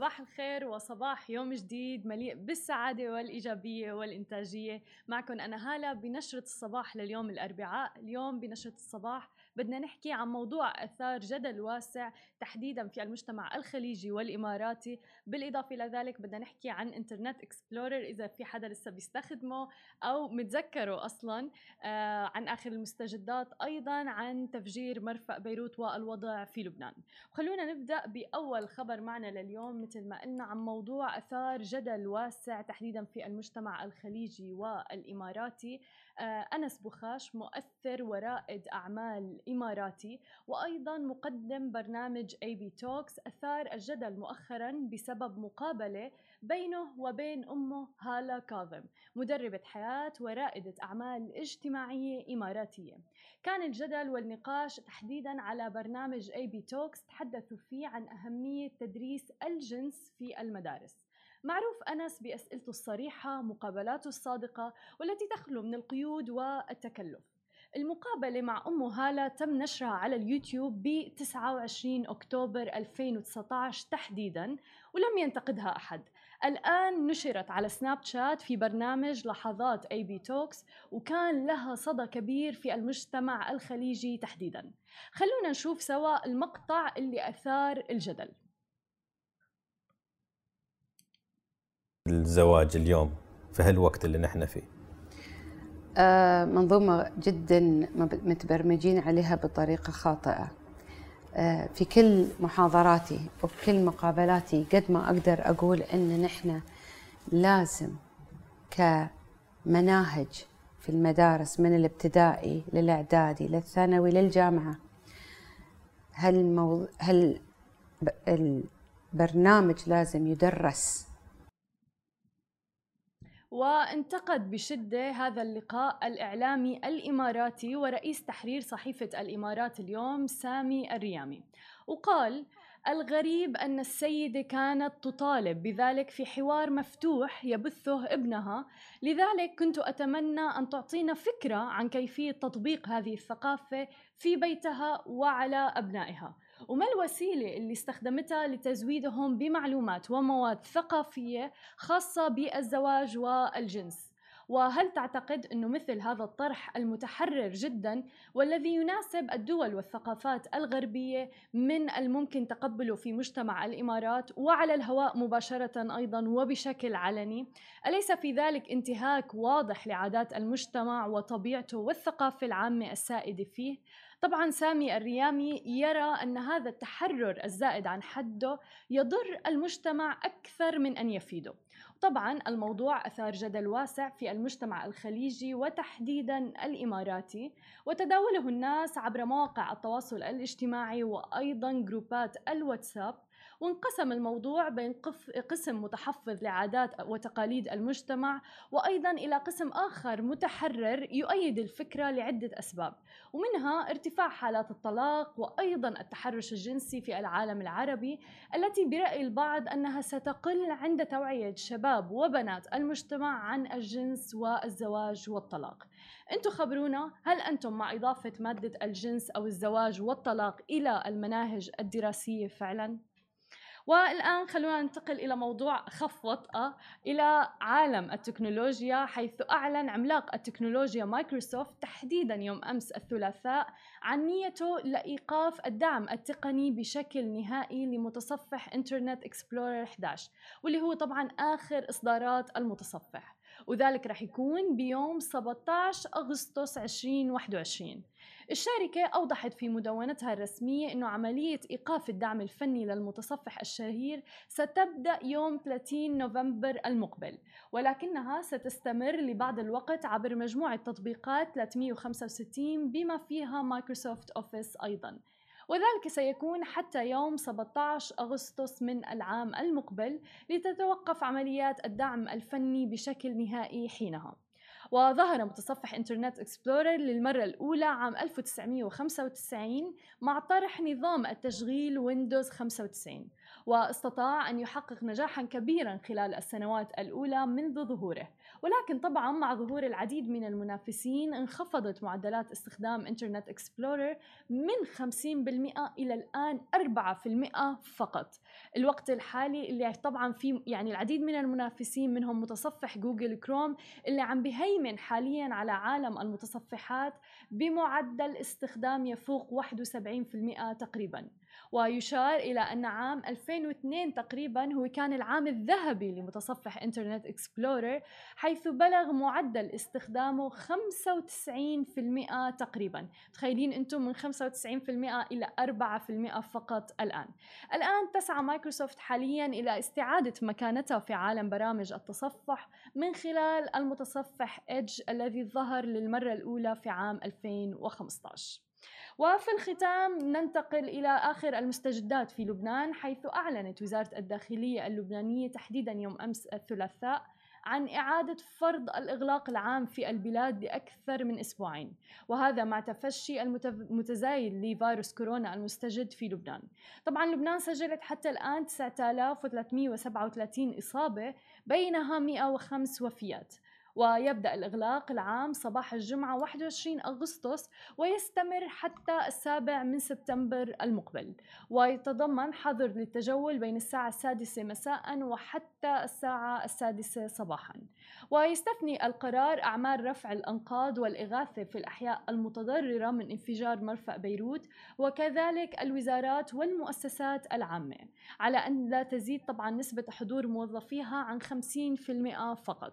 صباح الخير وصباح يوم جديد مليء بالسعادة والإيجابية والإنتاجية. معكم أنا هالة بنشرة الصباح لليوم الأربعاء. اليوم بنشرة الصباح بدنا نحكي عن موضوع أثار جدل واسع تحديدا في المجتمع الخليجي والإماراتي. بالإضافة إلى ذلك بدنا نحكي عن إنترنت إكسبلورر إذا في حدا لسه بيستخدمه أو متذكره أصلا. آه عن آخر المستجدات أيضا عن تفجير مرفأ بيروت والوضع في لبنان. خلونا نبدأ بأول خبر معنا لليوم مثل ما قلنا عن موضوع أثار جدل واسع تحديدا في المجتمع الخليجي والإماراتي. أنس بخاش مؤثر ورائد أعمال إماراتي وأيضا مقدم برنامج AB Talks أثار الجدل مؤخرا بسبب مقابلة بينه وبين أمه هالة كاظم مدربة حياة ورائدة أعمال اجتماعية إماراتية. كان الجدل والنقاش تحديدا على برنامج AB Talks تحدثوا فيه عن أهمية تدريس الجنس في المدارس. معروف أنس بأسئلته الصريحة مقابلاته الصادقة والتي تخلو من القيود والتكلف. المقابلة مع أمه هالة تم نشرها على اليوتيوب ب 29 أكتوبر 2019 تحديدا ولم ينتقدها أحد. الآن نشرت على سناب شات في برنامج لحظات AB Talks وكان لها صدى كبير في المجتمع الخليجي تحديدا. خلونا نشوف سوا المقطع اللي أثار الجدل. الزواج اليوم في هالوقت اللي نحن فيه؟ آه منظومة جدا متبرمجين عليها بطريقة خاطئة. آه في كل محاضراتي وفي مقابلاتي قد ما أقدر أقول أن نحن لازم كمناهج في المدارس من الابتدائي للإعدادي للثانوي للجامعة هل, هل البرنامج لازم يدرس وانتقد بشدة هذا اللقاء الإعلامي الإماراتي ورئيس تحرير صحيفة الإمارات اليوم سامي الريامي. وقال الغريب أن السيدة كانت تطالب بذلك في حوار مفتوح يبثه ابنها لذلك كنت أتمنى أن تعطينا فكرة عن كيفية تطبيق هذه الثقافة في بيتها وعلى أبنائها. وما الوسيلة اللي استخدمتها لتزويدهم بمعلومات ومواد ثقافية خاصة بالزواج والجنس وهل تعتقد أنه مثل هذا الطرح المتحرر جدا والذي يناسب الدول والثقافات الغربية من الممكن تقبله في مجتمع الإمارات وعلى الهواء مباشرة أيضا وبشكل علني أليس في ذلك انتهاك واضح لعادات المجتمع وطبيعته والثقافة العامة السائدة فيه؟ طبعا سامي الريامي يرى أن هذا التحرر الزائد عن حده يضر المجتمع أكثر من أن يفيده. طبعا الموضوع أثار جدل واسع في المجتمع الخليجي وتحديدا الإماراتي وتداوله الناس عبر مواقع التواصل الاجتماعي وأيضا جروبات الواتساب. وانقسم الموضوع بين قسم متحفظ لعادات وتقاليد المجتمع وأيضا إلى قسم آخر متحرر يؤيد الفكرة لعدة أسباب ومنها ارتفاع حالات الطلاق وأيضا التحرش الجنسي في العالم العربي التي برأي البعض أنها ستقل عند توعية شباب وبنات المجتمع عن الجنس والزواج والطلاق. أنتم خبرونا هل أنتم مع إضافة مادة الجنس أو الزواج والطلاق إلى المناهج الدراسية فعلا؟ والآن خلونا ننتقل إلى موضوع أخف وطأة إلى عالم التكنولوجيا حيث أعلن عملاق التكنولوجيا مايكروسوفت تحديدا يوم أمس الثلاثاء عن نيته لإيقاف الدعم التقني بشكل نهائي لمتصفح انترنت اكسبلورر 11 واللي هو طبعا آخر إصدارات المتصفح. وذلك رح يكون بيوم 17 أغسطس 2021 الشركة أوضحت في مدونتها الرسمية أنه عملية إيقاف الدعم الفني للمتصفح الشهير ستبدأ يوم 30 نوفمبر المقبل ولكنها ستستمر لبعض الوقت عبر مجموعة تطبيقات 365 بما فيها مايكروسوفت أوفيس أيضاً. وذلك سيكون حتى يوم 17 أغسطس من العام المقبل لتتوقف عمليات الدعم الفني بشكل نهائي حينها. وظهر متصفح انترنت اكسبلورر للمرة الأولى عام 1995 مع طرح نظام التشغيل ويندوز 95 واستطاع أن يحقق نجاحا كبيرا خلال السنوات الأولى منذ ظهوره. ولكن طبعا مع ظهور العديد من المنافسين انخفضت معدلات استخدام انترنت اكسبلورر من 50% إلى الآن 4% فقط. الوقت الحالي اللي طبعا في يعني العديد من المنافسين منهم متصفح جوجل كروم اللي عم بهيمن حاليا على عالم المتصفحات بمعدل استخدام يفوق 71% تقريبا. ويشار إلى أن عام 2002 تقريبا هو كان العام الذهبي لمتصفح إنترنت إكسبلورر حيث بلغ معدل استخدامه 95% تقريبا. متخيلين أنتم من 95% إلى 4% فقط الآن. الآن تسعى مايكروسوفت حاليا إلى استعادة مكانتها في عالم برامج التصفح من خلال المتصفح إدج الذي ظهر للمرة الأولى في عام 2015 وفي الختام ننتقل إلى آخر المستجدات في لبنان حيث أعلنت وزارة الداخلية اللبنانية تحديدا يوم أمس الثلاثاء عن إعادة فرض الإغلاق العام في البلاد لأكثر من أسبوعين وهذا مع تفشي المتزايد لفيروس كورونا المستجد في لبنان. طبعا لبنان سجلت حتى الآن 9337 إصابة بينها 105 وفيات. ويبدأ الإغلاق العام صباح الجمعة 21 أغسطس ويستمر حتى السابع من سبتمبر المقبل. ويتضمن حظر للتجول بين الساعة السادسة مساء وحتى الساعة السادسة صباحا. ويستثني القرار أعمال رفع الأنقاض والإغاثة في الأحياء المتضررة من انفجار مرفأ بيروت وكذلك الوزارات والمؤسسات العامة. على أن لا تزيد طبعا نسبة حضور موظفيها عن 50% فقط.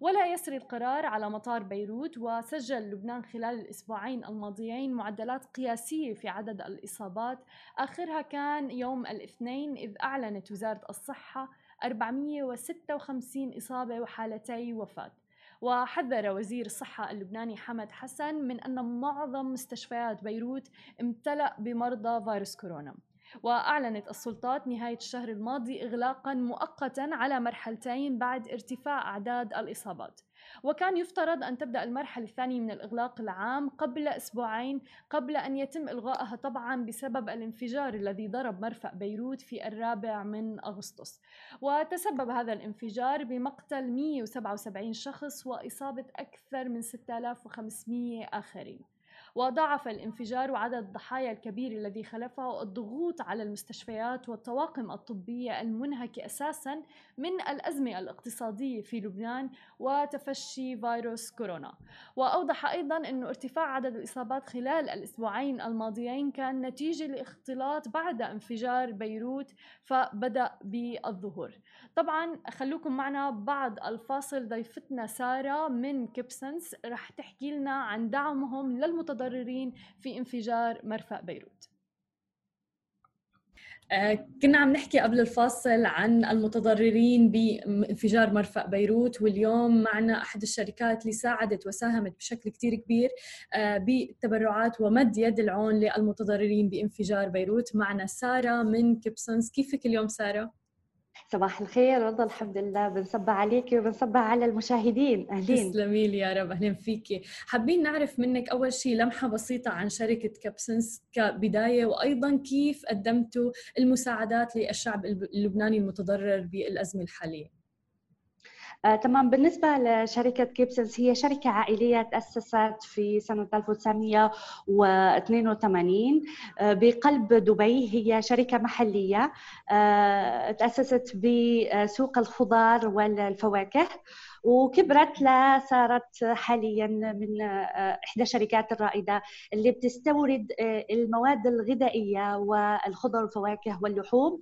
ولا يسري القرار على مطار بيروت وسجل لبنان خلال الأسبوعين الماضيين معدلات قياسية في عدد الإصابات. آخرها كان يوم الاثنين إذ أعلنت وزارة الصحة 456 إصابة وحالتي وفاة. وحذر وزير الصحة اللبناني حمد حسن من أن معظم مستشفيات بيروت امتلأ بمرضى فيروس كورونا. وأعلنت السلطات نهاية الشهر الماضي إغلاقا مؤقتا على مرحلتين بعد ارتفاع أعداد الإصابات. وكان يفترض أن تبدأ المرحلة الثانية من الإغلاق العام قبل أسبوعين قبل أن يتم إلغائها طبعا بسبب الانفجار الذي ضرب مرفأ بيروت في الرابع من أغسطس. وتسبب هذا الانفجار بمقتل 177 شخص وإصابة أكثر من 6500 آخرين. وضاعف الانفجار وعدد الضحايا الكبير الذي خلفه الضغوط على المستشفيات والطواقم الطبية المنهكة أساسا من الأزمة الاقتصادية في لبنان وتفشي فيروس كورونا. وأوضح أيضا أن ارتفاع عدد الإصابات خلال الأسبوعين الماضيين كان نتيجة لاختلاط بعد انفجار بيروت فبدأ بالظهور. طبعا خلوكم معنا بعد الفاصل ضيفتنا سارة من كيبسنس رح تحكي لنا عن دعمهم للمتضررين في انفجار مرفأ بيروت. آه، كنا عم نحكي قبل الفاصل عن المتضررين بانفجار مرفأ بيروت واليوم معنا أحد الشركات اللي ساعدت وساهمت بشكل كتير كبير آه، بالتبرعات ومد يد العون للمتضررين بانفجار بيروت. معنا سارة من كيبسونز كيفك اليوم سارة؟ صباح الخير والله الحمد لله بنصبح عليكي وبنصبح على المشاهدين. أهلين. تسلمي لي يا رب أهلا فيكي حابين نعرف منك أول شيء لمحة بسيطة عن شركة Kibsons كبداية وأيضا كيف قدمتوا المساعدات للشعب اللبناني المتضرر بالأزمة الحالية؟ آه، تمام. بالنسبة لشركة Kibsons هي شركة عائلية تأسست في سنة 1982 آه، بقلب دبي هي شركة محلية. آه، تأسست بسوق الخضار والفواكه. وكبرت لصارت حاليا من إحدى الشركات الرائدة اللي بتستورد المواد الغذائية والخضر والفواكه واللحوم.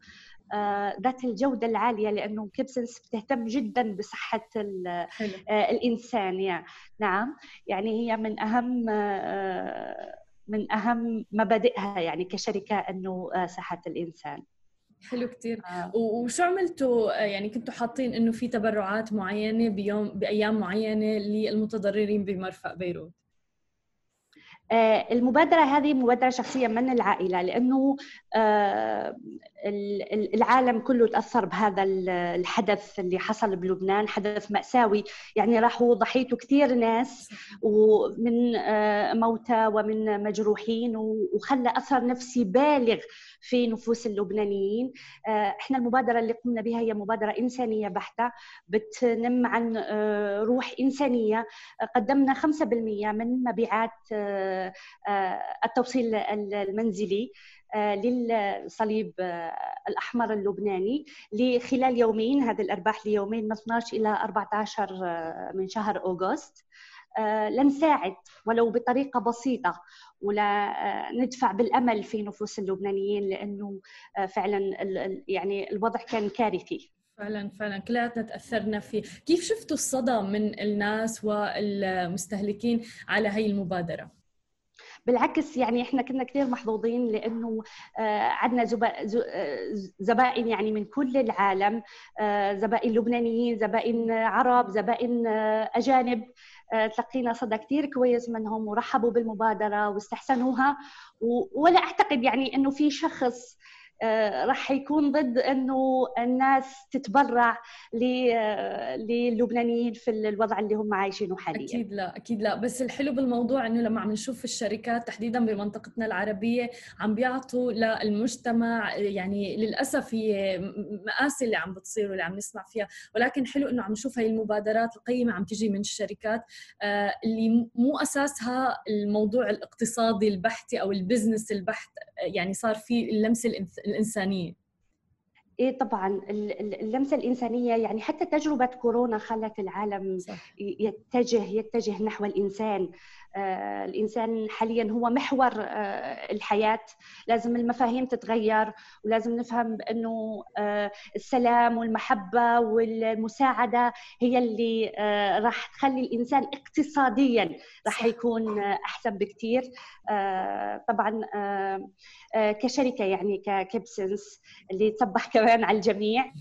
ذات الجودة العالية لأنه كيبسنس بتهتم جدا بصحة آه، الإنسان يعني نعم. يعني هي من أهم آه، من أهم مبادئها يعني كشركة أنه صحة الإنسان. حلو كتير. آه. وشو عملتوا؟ يعني كنتوا حاطين إنه في تبرعات معينة بيوم بأيام معينة للمتضررين بمرفأ بيروت؟ آه، المبادرة هذه مبادرة شخصية من العائلة لأنه آه، العالم كله تأثر بهذا الحدث اللي حصل بلبنان حدث مأساوي. يعني راحوا ضحيته كثير ناس ومن آه، موتى ومن مجروحين وخلى أثر نفسي بالغ في نفوس اللبنانيين. إحنا المبادرة اللي قمنا بها هي مبادرة إنسانية بحتة بتنم عن روح إنسانية. قدمنا 5% من مبيعات التوصيل المنزلي آه، للصليب آه، الأحمر اللبناني. لخلال يومين هذه الأرباح ليومين من 12 إلى 14 آه، من شهر أوغست. لنساعد ولو بطريقة بسيطة ولا ندفع بالأمل في نفوس اللبنانيين لأنه فعلا يعني الوضع كان كارثي. فعلا فعلا. كلياتنا تاثرنا فيه، كيف شفتوا الصدى من الناس والمستهلكين على هي المبادرة؟ بالعكس يعني إحنا كنا كثير محظوظين لأنه آه، عندنا آه، زبائن يعني من كل العالم آه، زبائن لبنانيين زبائن عرب زبائن أجانب. تلقينا صدى كثير كويس منهم ورحبوا بالمبادرة واستحسنوها. ولا أعتقد يعني إنه في شخص آه، راح يكون ضد إنه الناس تتبرع آه، للبنانيين في الوضع اللي هم عايشينه حاليا. أكيد لا أكيد لا. بس الحلو بالموضوع إنه لما عم نشوف الشركات تحديدا بمنطقتنا العربية عم بيعطوا للمجتمع يعني للأسف هي مآسي اللي عم بتصير واللي عم نسمع فيها. ولكن حلو إنه عم نشوف هي المبادرات القيمة عم تجي من الشركات آه، اللي مو أساسها الموضوع الاقتصادي البحتي أو البزنس البحت يعني صار في اللمسة الإنسانية. إيه طبعا اللمسة الإنسانية يعني حتى تجربة كورونا خلت العالم صح. يتجه يتجه نحو الإنسان. آه، الإنسان حاليا هو محور آه، الحياة. لازم المفاهيم تتغير ولازم نفهم إنه آه، السلام والمحبة والمساعدة هي اللي راح تخلي الإنسان اقتصاديا راح يكون أحسن بكثير طبعا كشركة يعني ككيبسنس اللي تصبح كمان على الجميع.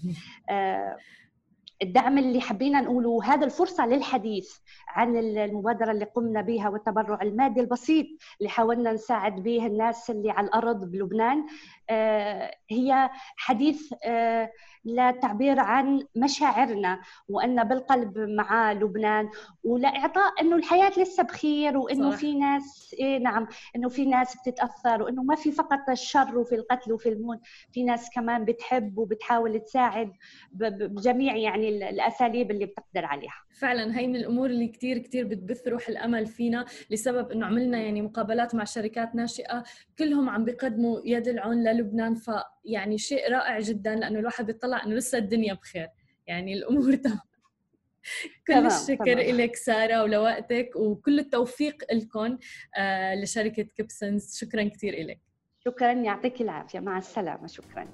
الدعم اللي حبينا نقوله هذا الفرصة للحديث عن المبادرة اللي قمنا بها والتبرع المادي البسيط اللي حاولنا نساعد به الناس اللي على الأرض بلبنان. آه، هي حديث آه، للتعبير عن مشاعرنا وأن بالقلب مع لبنان ولإعطاء أنه الحياة لسه بخير وأنه في ناس إيه نعم أنه في ناس بتتأثر وأنه ما في فقط الشر وفي القتل وفي الموت في ناس كمان بتحب وبتحاول تساعد بجميع يعني الأساليب اللي بتقدر عليها. فعلا هي من الأمور اللي كثير كثير بتبث روح الأمل فينا لسبب أنه عملنا يعني مقابلات مع شركات ناشئة كلهم عم بيقدموا يد العون للبنان فيعني شيء رائع جدا لأنه الواحد بيطلع أنه لسه الدنيا بخير. يعني الأمور تمام. كل تمام الشكر لك سارة ولوقتك وكل التوفيق لكم آه لشركة كيبسنز. شكرا كثير لك شكرا يعطيك العافية. مع السلامة شكرا.